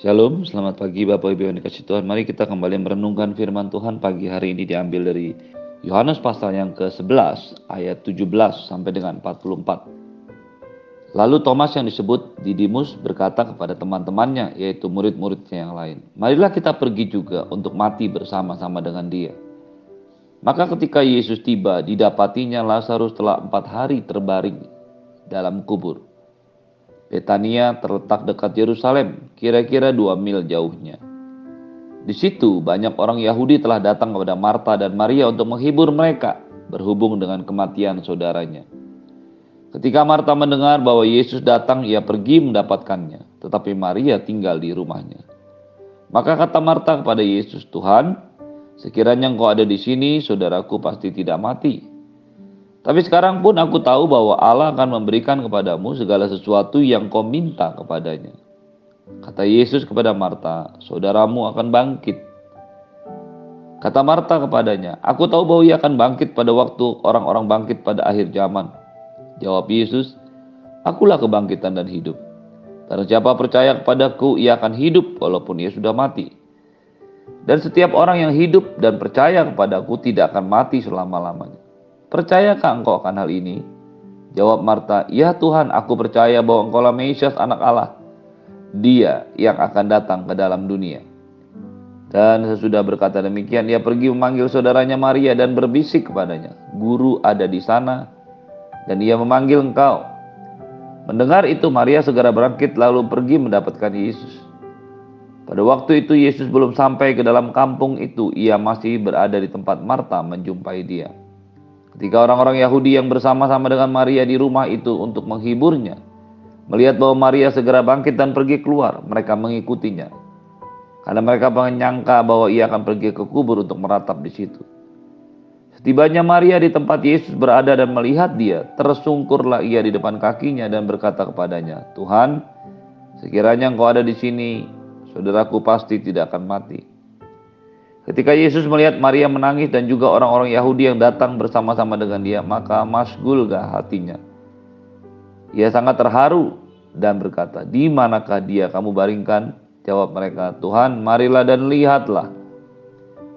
Shalom, selamat pagi Bapak Ibu yang dikasih Tuhan. Mari kita kembali merenungkan firman Tuhan pagi hari ini diambil dari Yohanes pasal yang ke-11 ayat 17 sampai dengan 44. Lalu Thomas yang disebut Didimus berkata kepada teman-temannya yaitu murid-muridnya yang lain, "Marilah kita pergi juga untuk mati bersama-sama dengan dia." Maka ketika Yesus tiba, didapatinya Lazarus telah empat hari terbaring dalam kubur Betania terletak dekat Yerusalem, kira-kira dua mil jauhnya. Di situ banyak orang Yahudi telah datang kepada Marta dan Maria untuk menghibur mereka berhubung dengan kematian saudaranya. Ketika Marta mendengar bahwa Yesus datang, ia pergi mendapatkannya, tetapi Maria tinggal di rumahnya. Maka kata Marta kepada Yesus, "Tuhan, sekiranya Engkau ada di sini, saudaraku pasti tidak mati." Tapi sekarang pun aku tahu bahwa Allah akan memberikan kepadamu segala sesuatu yang kau minta kepadanya. Kata Yesus kepada Marta, saudaramu akan bangkit. Kata Marta kepadanya, aku tahu bahwa ia akan bangkit pada waktu orang-orang bangkit pada akhir zaman. Jawab Yesus, akulah kebangkitan dan hidup. Karena siapa percaya kepadaku, ia akan hidup walaupun ia sudah mati. Dan setiap orang yang hidup dan percaya kepadaku tidak akan mati selama-lamanya. Percayakah engkau akan hal ini? Jawab Marta, Ya Tuhan, aku percaya bahwa engkau lah Mesias anak Allah. Dia yang akan datang ke dalam dunia. Dan sesudah berkata demikian, ia pergi memanggil saudaranya Maria dan berbisik kepadanya, Guru ada di sana, dan ia memanggil engkau. Mendengar itu, Maria segera berangkit lalu pergi mendapatkan Yesus. Pada waktu itu Yesus belum sampai ke dalam kampung itu, ia masih berada di tempat Marta menjumpai dia. Ketika orang-orang Yahudi yang bersama-sama dengan Maria di rumah itu untuk menghiburnya, melihat bahwa Maria segera bangkit dan pergi keluar, mereka mengikutinya. Karena mereka menyangka bahwa ia akan pergi ke kubur untuk meratap di situ. Setibanya Maria di tempat Yesus berada dan melihat dia, tersungkurlah ia di depan kakinya dan berkata kepadanya, Tuhan, sekiranya engkau ada di sini, saudaraku pasti tidak akan mati. Ketika Yesus melihat Maria menangis dan juga orang-orang Yahudi yang datang bersama-sama dengan dia, maka masgulgah hatinya. Ia sangat terharu dan berkata, di manakah dia kamu baringkan? Jawab mereka, Tuhan marilah dan lihatlah.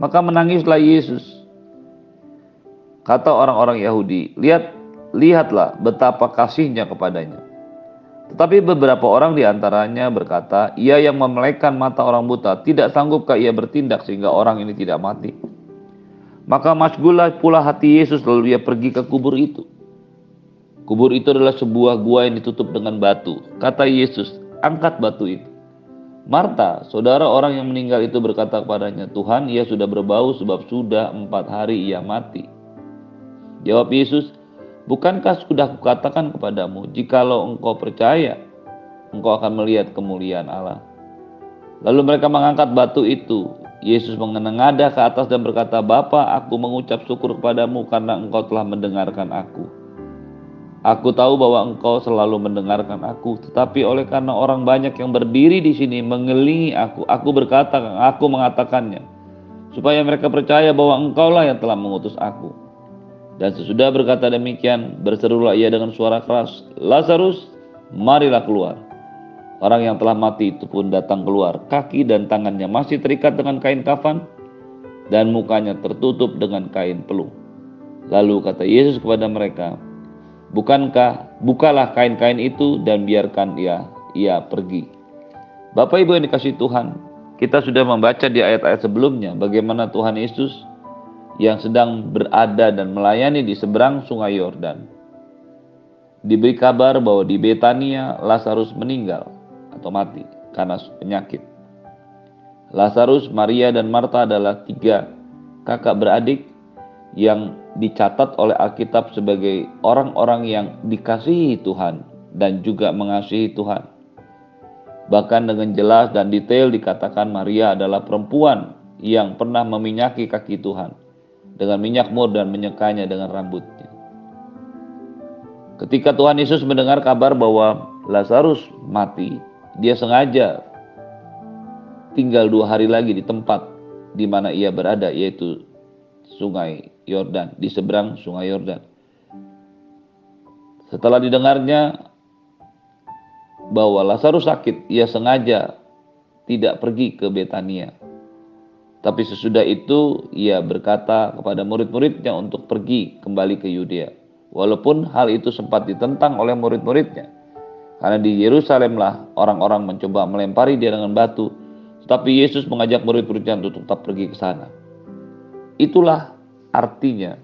Maka menangislah Yesus. Kata orang-orang Yahudi, lihat, lihatlah betapa kasihnya kepadanya. Tetapi beberapa orang di antaranya berkata, ia yang memelekan mata orang buta, tidak sanggupkah ia bertindak sehingga orang ini tidak mati? Maka masgulah pula hati Yesus lalu ia pergi ke kubur itu. Kubur itu adalah sebuah gua yang ditutup dengan batu. Kata Yesus, angkat batu itu. Marta, saudara orang yang meninggal itu berkata kepadanya, Tuhan ia sudah berbau sebab sudah empat hari ia mati. Jawab Yesus, Bukankah sudah kukatakan kepadamu, jikalau engkau percaya, engkau akan melihat kemuliaan Allah. Lalu mereka mengangkat batu itu. Yesus mengenengada ke atas dan berkata, Bapa, aku mengucap syukur kepadamu karena engkau telah mendengarkan aku. Aku tahu bahwa engkau selalu mendengarkan aku, tetapi oleh karena orang banyak yang berdiri di sini mengelilingi aku, aku berkata, aku mengatakannya, supaya mereka percaya bahwa engkaulah yang telah mengutus aku. Dan sesudah berkata demikian, berserulah ia dengan suara keras, Lazarus, marilah keluar. Orang yang telah mati itu pun datang keluar, kaki dan tangannya masih terikat dengan kain kafan, dan mukanya tertutup dengan kain peluh. Lalu kata Yesus kepada mereka, Bukankah, bukalah kain-kain itu dan biarkan dia, ia pergi. Bapak Ibu yang dikasih Tuhan, kita sudah membaca di ayat-ayat sebelumnya bagaimana Tuhan Yesus yang sedang berada dan melayani di seberang sungai Yordan. Diberi kabar bahwa di Betania Lazarus meninggal atau mati karena penyakit. Lazarus, Maria, dan Marta adalah tiga kakak beradik yang dicatat oleh Alkitab sebagai orang-orang yang dikasihi Tuhan dan juga mengasihi Tuhan. Bahkan dengan jelas dan detail dikatakan Maria adalah perempuan yang pernah meminyaki kaki Tuhan dengan minyak mur dan menyekanya dengan rambutnya. Ketika Tuhan Yesus mendengar kabar bahwa Lazarus mati, dia sengaja tinggal dua hari lagi di tempat di mana ia berada, yaitu sungai Yordan, di seberang sungai Yordan. Setelah didengarnya bahwa Lazarus sakit, ia sengaja tidak pergi ke Betania. Tapi sesudah itu ia berkata kepada murid-muridnya untuk pergi kembali ke Yudea. Walaupun hal itu sempat ditentang oleh murid-muridnya. Karena di Yerusalemlah orang-orang mencoba melempari dia dengan batu. Tetapi Yesus mengajak murid-muridnya untuk tetap pergi ke sana. Itulah artinya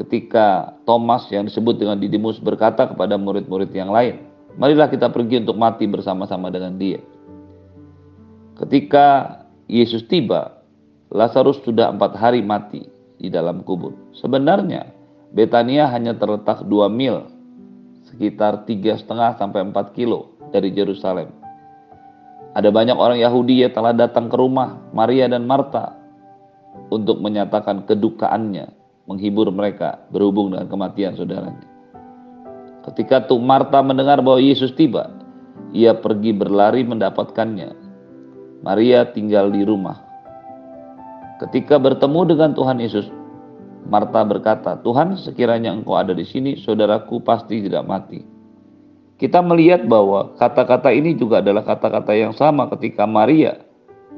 ketika Thomas yang disebut dengan Didimus berkata kepada murid-murid yang lain, marilah kita pergi untuk mati bersama-sama dengan dia. Ketika Yesus tiba, Lazarus sudah empat hari mati di dalam kubur. Sebenarnya Betania hanya terletak dua mil, sekitar tiga setengah sampai empat kilo dari Yerusalem. Ada banyak orang Yahudi yang telah datang ke rumah Maria dan Marta untuk menyatakan kedukaannya, menghibur mereka berhubung dengan kematian saudaranya. Ketika tuh Marta mendengar bahwa Yesus tiba, ia pergi berlari mendapatkannya Maria tinggal di rumah. Ketika bertemu dengan Tuhan Yesus, Marta berkata, "Tuhan, sekiranya Engkau ada di sini, saudaraku pasti tidak mati." Kita melihat bahwa kata-kata ini juga adalah kata-kata yang sama ketika Maria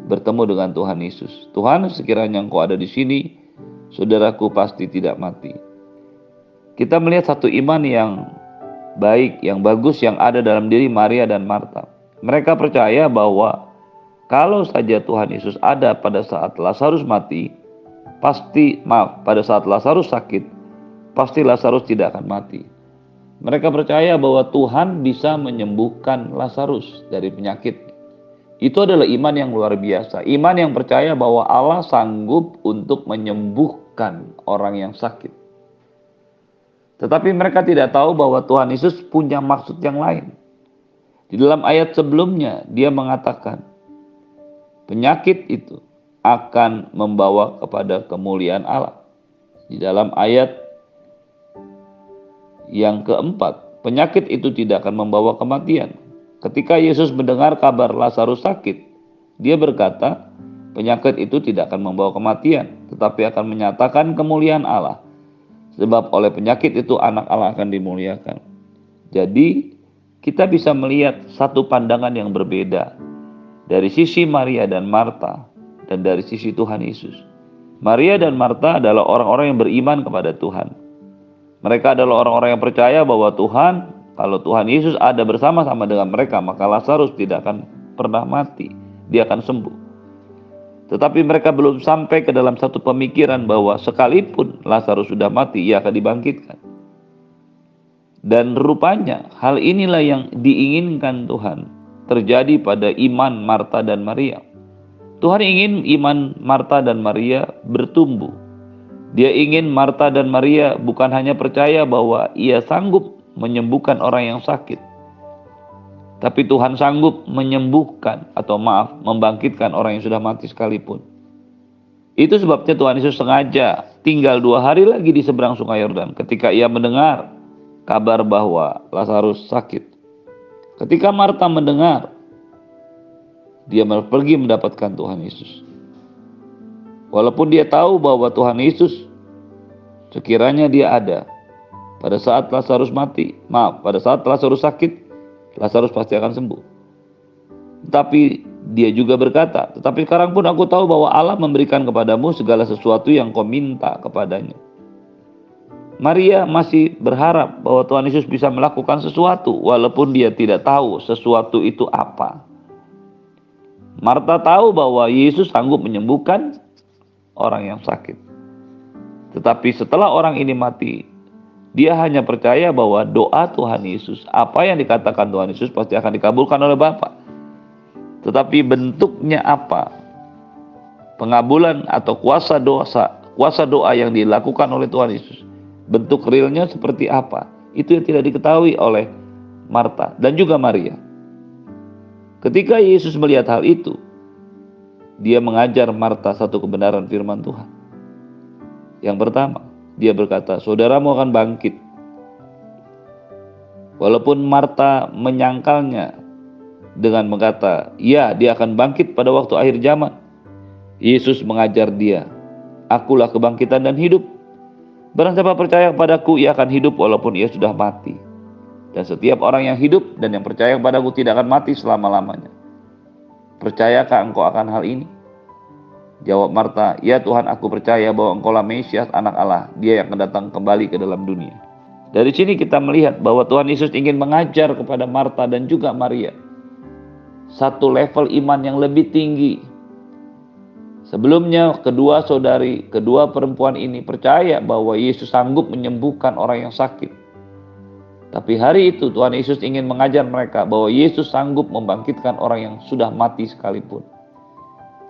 bertemu dengan Tuhan Yesus. "Tuhan, sekiranya Engkau ada di sini, saudaraku pasti tidak mati." Kita melihat satu iman yang baik, yang bagus yang ada dalam diri Maria dan Marta. Mereka percaya bahwa kalau saja Tuhan Yesus ada pada saat Lazarus mati, pasti maaf, pada saat Lazarus sakit, pasti Lazarus tidak akan mati. Mereka percaya bahwa Tuhan bisa menyembuhkan Lazarus dari penyakit. Itu adalah iman yang luar biasa. Iman yang percaya bahwa Allah sanggup untuk menyembuhkan orang yang sakit. Tetapi mereka tidak tahu bahwa Tuhan Yesus punya maksud yang lain. Di dalam ayat sebelumnya, dia mengatakan, penyakit itu akan membawa kepada kemuliaan Allah. Di dalam ayat yang keempat, penyakit itu tidak akan membawa kematian. Ketika Yesus mendengar kabar Lazarus sakit, dia berkata, penyakit itu tidak akan membawa kematian, tetapi akan menyatakan kemuliaan Allah. Sebab oleh penyakit itu anak Allah akan dimuliakan. Jadi, kita bisa melihat satu pandangan yang berbeda dari sisi Maria dan Marta dan dari sisi Tuhan Yesus. Maria dan Marta adalah orang-orang yang beriman kepada Tuhan. Mereka adalah orang-orang yang percaya bahwa Tuhan, kalau Tuhan Yesus ada bersama-sama dengan mereka, maka Lazarus tidak akan pernah mati. Dia akan sembuh. Tetapi mereka belum sampai ke dalam satu pemikiran bahwa sekalipun Lazarus sudah mati, ia akan dibangkitkan. Dan rupanya hal inilah yang diinginkan Tuhan terjadi pada iman Marta dan Maria. Tuhan ingin iman Marta dan Maria bertumbuh. Dia ingin Marta dan Maria bukan hanya percaya bahwa ia sanggup menyembuhkan orang yang sakit, tapi Tuhan sanggup menyembuhkan atau maaf, membangkitkan orang yang sudah mati sekalipun. Itu sebabnya Tuhan Yesus sengaja tinggal dua hari lagi di seberang sungai Yordan ketika ia mendengar kabar bahwa Lazarus sakit. Ketika Marta mendengar, dia pergi mendapatkan Tuhan Yesus. Walaupun dia tahu bahwa Tuhan Yesus sekiranya dia ada pada saat Lazarus mati, maaf, pada saat Lazarus sakit, Lazarus pasti akan sembuh. Tapi dia juga berkata, tetapi sekarang pun aku tahu bahwa Allah memberikan kepadamu segala sesuatu yang kau minta kepadanya. Maria masih berharap bahwa Tuhan Yesus bisa melakukan sesuatu walaupun dia tidak tahu sesuatu itu apa. Marta tahu bahwa Yesus sanggup menyembuhkan orang yang sakit. Tetapi setelah orang ini mati, dia hanya percaya bahwa doa Tuhan Yesus, apa yang dikatakan Tuhan Yesus pasti akan dikabulkan oleh Bapa. Tetapi bentuknya apa? Pengabulan atau kuasa doa, kuasa doa yang dilakukan oleh Tuhan Yesus bentuk realnya seperti apa. Itu yang tidak diketahui oleh Marta dan juga Maria. Ketika Yesus melihat hal itu, dia mengajar Marta satu kebenaran firman Tuhan. Yang pertama, dia berkata, "Saudaramu akan bangkit." Walaupun Marta menyangkalnya dengan berkata, "Ya, dia akan bangkit pada waktu akhir zaman." Yesus mengajar dia, "Akulah kebangkitan dan hidup. Barang siapa percaya kepadaku, ia akan hidup walaupun ia sudah mati. Dan setiap orang yang hidup dan yang percaya kepadaku tidak akan mati selama-lamanya. Percayakah engkau akan hal ini? Jawab Marta, Ya Tuhan aku percaya bahwa engkau lah Mesias anak Allah, dia yang akan datang kembali ke dalam dunia. Dari sini kita melihat bahwa Tuhan Yesus ingin mengajar kepada Marta dan juga Maria. Satu level iman yang lebih tinggi. Sebelumnya kedua saudari, kedua perempuan ini percaya bahwa Yesus sanggup menyembuhkan orang yang sakit. Tapi hari itu Tuhan Yesus ingin mengajar mereka bahwa Yesus sanggup membangkitkan orang yang sudah mati sekalipun.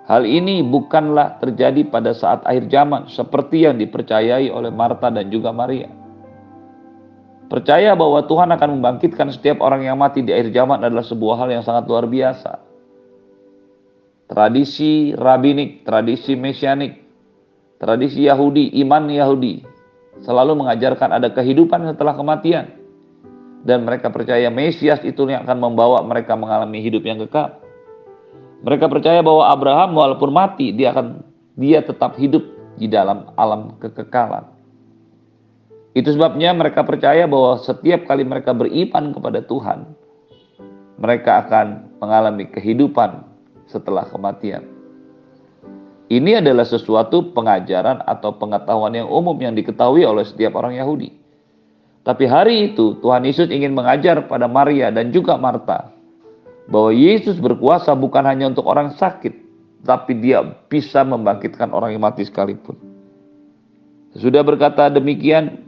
Hal ini bukanlah terjadi pada saat akhir zaman seperti yang dipercayai oleh Marta dan juga Maria. Percaya bahwa Tuhan akan membangkitkan setiap orang yang mati di akhir zaman adalah sebuah hal yang sangat luar biasa. Tradisi rabinik, tradisi mesianik, tradisi Yahudi, iman Yahudi selalu mengajarkan ada kehidupan setelah kematian. Dan mereka percaya Mesias itu yang akan membawa mereka mengalami hidup yang kekal. Mereka percaya bahwa Abraham walaupun mati dia akan dia tetap hidup di dalam alam kekekalan. Itu sebabnya mereka percaya bahwa setiap kali mereka beriman kepada Tuhan, mereka akan mengalami kehidupan setelah kematian. Ini adalah sesuatu pengajaran atau pengetahuan yang umum yang diketahui oleh setiap orang Yahudi. Tapi hari itu Tuhan Yesus ingin mengajar pada Maria dan juga Marta bahwa Yesus berkuasa bukan hanya untuk orang sakit, tapi dia bisa membangkitkan orang yang mati sekalipun. Sudah berkata demikian,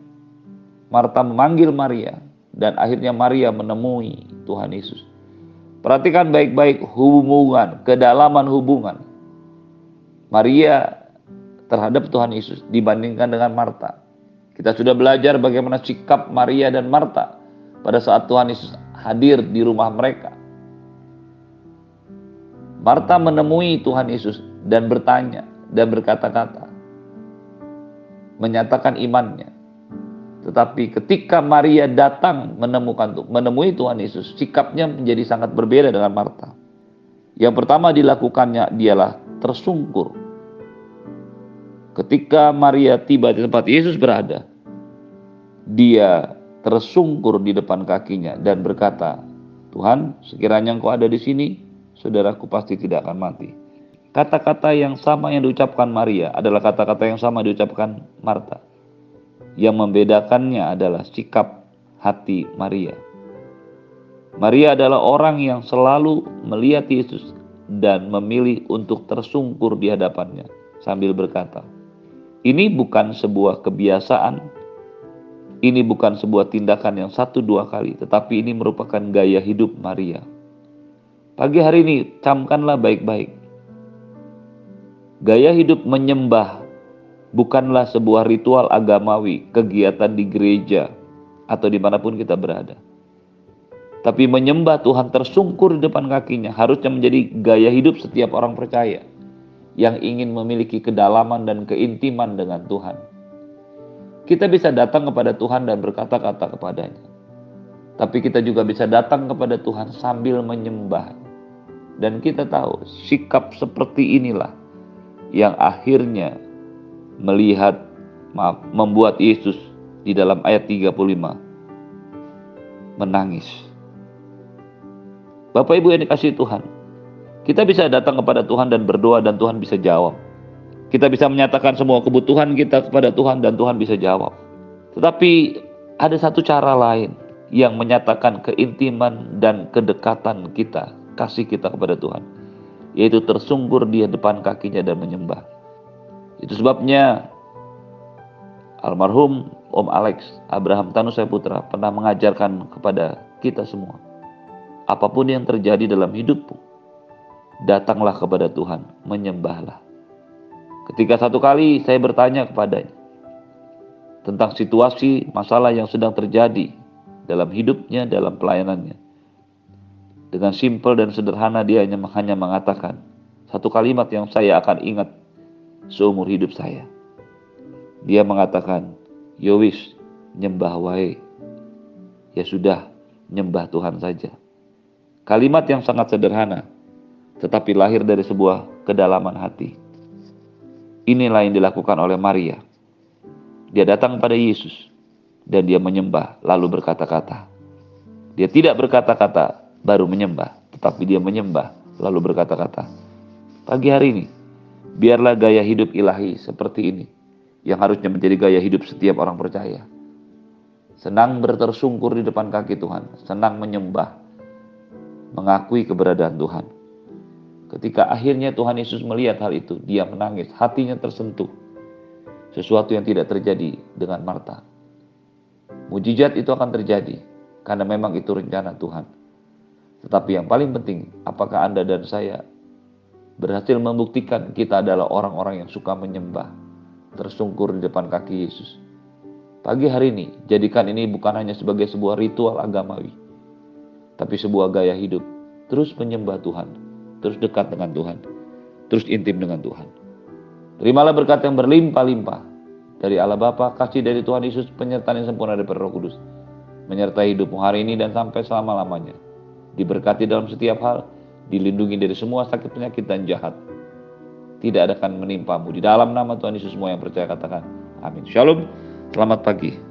Marta memanggil Maria dan akhirnya Maria menemui Tuhan Yesus. Perhatikan baik-baik hubungan, kedalaman hubungan Maria terhadap Tuhan Yesus dibandingkan dengan Marta. Kita sudah belajar bagaimana sikap Maria dan Marta pada saat Tuhan Yesus hadir di rumah mereka. Marta menemui Tuhan Yesus dan bertanya dan berkata-kata, menyatakan imannya. Tetapi ketika Maria datang menemukan menemui Tuhan Yesus, sikapnya menjadi sangat berbeda dengan Marta. Yang pertama dilakukannya dialah tersungkur. Ketika Maria tiba di tempat Yesus berada, dia tersungkur di depan kakinya dan berkata, "Tuhan, sekiranya Engkau ada di sini, saudaraku pasti tidak akan mati. Kata-kata yang sama yang diucapkan Maria adalah kata-kata yang sama diucapkan Marta. Yang membedakannya adalah sikap hati Maria. Maria adalah orang yang selalu melihat Yesus dan memilih untuk tersungkur di hadapannya sambil berkata, "Ini bukan sebuah kebiasaan, ini bukan sebuah tindakan yang satu dua kali, tetapi ini merupakan gaya hidup Maria." Pagi hari ini camkanlah baik-baik. Gaya hidup menyembah bukanlah sebuah ritual agamawi, kegiatan di gereja atau di mana pun kita berada. Tapi menyembah Tuhan tersungkur di depan kakinya harusnya menjadi gaya hidup setiap orang percaya yang ingin memiliki kedalaman dan keintiman dengan Tuhan. Kita bisa datang kepada Tuhan dan berkata-kata kepadanya. Tapi kita juga bisa datang kepada Tuhan sambil menyembah dan kita tahu sikap seperti inilah yang akhirnya melihat maaf, membuat Yesus di dalam ayat 35 menangis. Bapak Ibu yang dikasih Tuhan, kita bisa datang kepada Tuhan dan berdoa dan Tuhan bisa jawab. Kita bisa menyatakan semua kebutuhan kita kepada Tuhan dan Tuhan bisa jawab. Tetapi ada satu cara lain yang menyatakan keintiman dan kedekatan kita kasih kita kepada Tuhan, yaitu tersungkur di depan kakinya dan menyembah. Itu sebabnya almarhum Om Alex Abraham Tanusaya Putra pernah mengajarkan kepada kita semua, apa pun yang terjadi dalam hidupmu, datanglah kepada Tuhan, menyembahlah. Ketika satu kali saya bertanya kepadanya tentang situasi masalah yang sedang terjadi dalam hidupnya, dalam pelayanannya. Dengan simpel dan sederhana dia hanya, hanya mengatakan satu kalimat yang saya akan ingat seumur hidup saya. Dia mengatakan, Yowis, nyembah wae. Ya sudah, nyembah Tuhan saja. Kalimat yang sangat sederhana, tetapi lahir dari sebuah kedalaman hati. Inilah yang dilakukan oleh Maria. Dia datang pada Yesus dan dia menyembah lalu berkata-kata. Dia tidak berkata-kata, baru menyembah, tetapi dia menyembah lalu berkata-kata, pagi hari ini, biarlah gaya hidup ilahi seperti ini, yang harusnya menjadi gaya hidup setiap orang percaya. Senang bertersungkur di depan kaki Tuhan, senang menyembah, mengakui keberadaan Tuhan. Ketika akhirnya Tuhan Yesus melihat hal itu, dia menangis, hatinya tersentuh. Sesuatu yang tidak terjadi dengan Marta. Mujizat itu akan terjadi karena memang itu rencana Tuhan. Tetapi yang paling penting, apakah Anda dan saya berhasil membuktikan kita adalah orang-orang yang suka menyembah, tersungkur di depan kaki Yesus. Pagi hari ini, jadikan ini bukan hanya sebagai sebuah ritual agamawi, tapi sebuah gaya hidup. Terus menyembah Tuhan, terus dekat dengan Tuhan, terus intim dengan Tuhan. Terimalah berkat yang berlimpah-limpah dari Allah Bapa, kasih dari Tuhan Yesus, penyertaan yang sempurna dari Roh Kudus, menyertai hidupmu hari ini dan sampai selama-lamanya. Diberkati dalam setiap hal, dilindungi dari semua sakit penyakit dan jahat. Tidak akan menimpamu. Di dalam nama Tuhan Yesus semua yang percaya katakan. Amin. Shalom. Selamat pagi.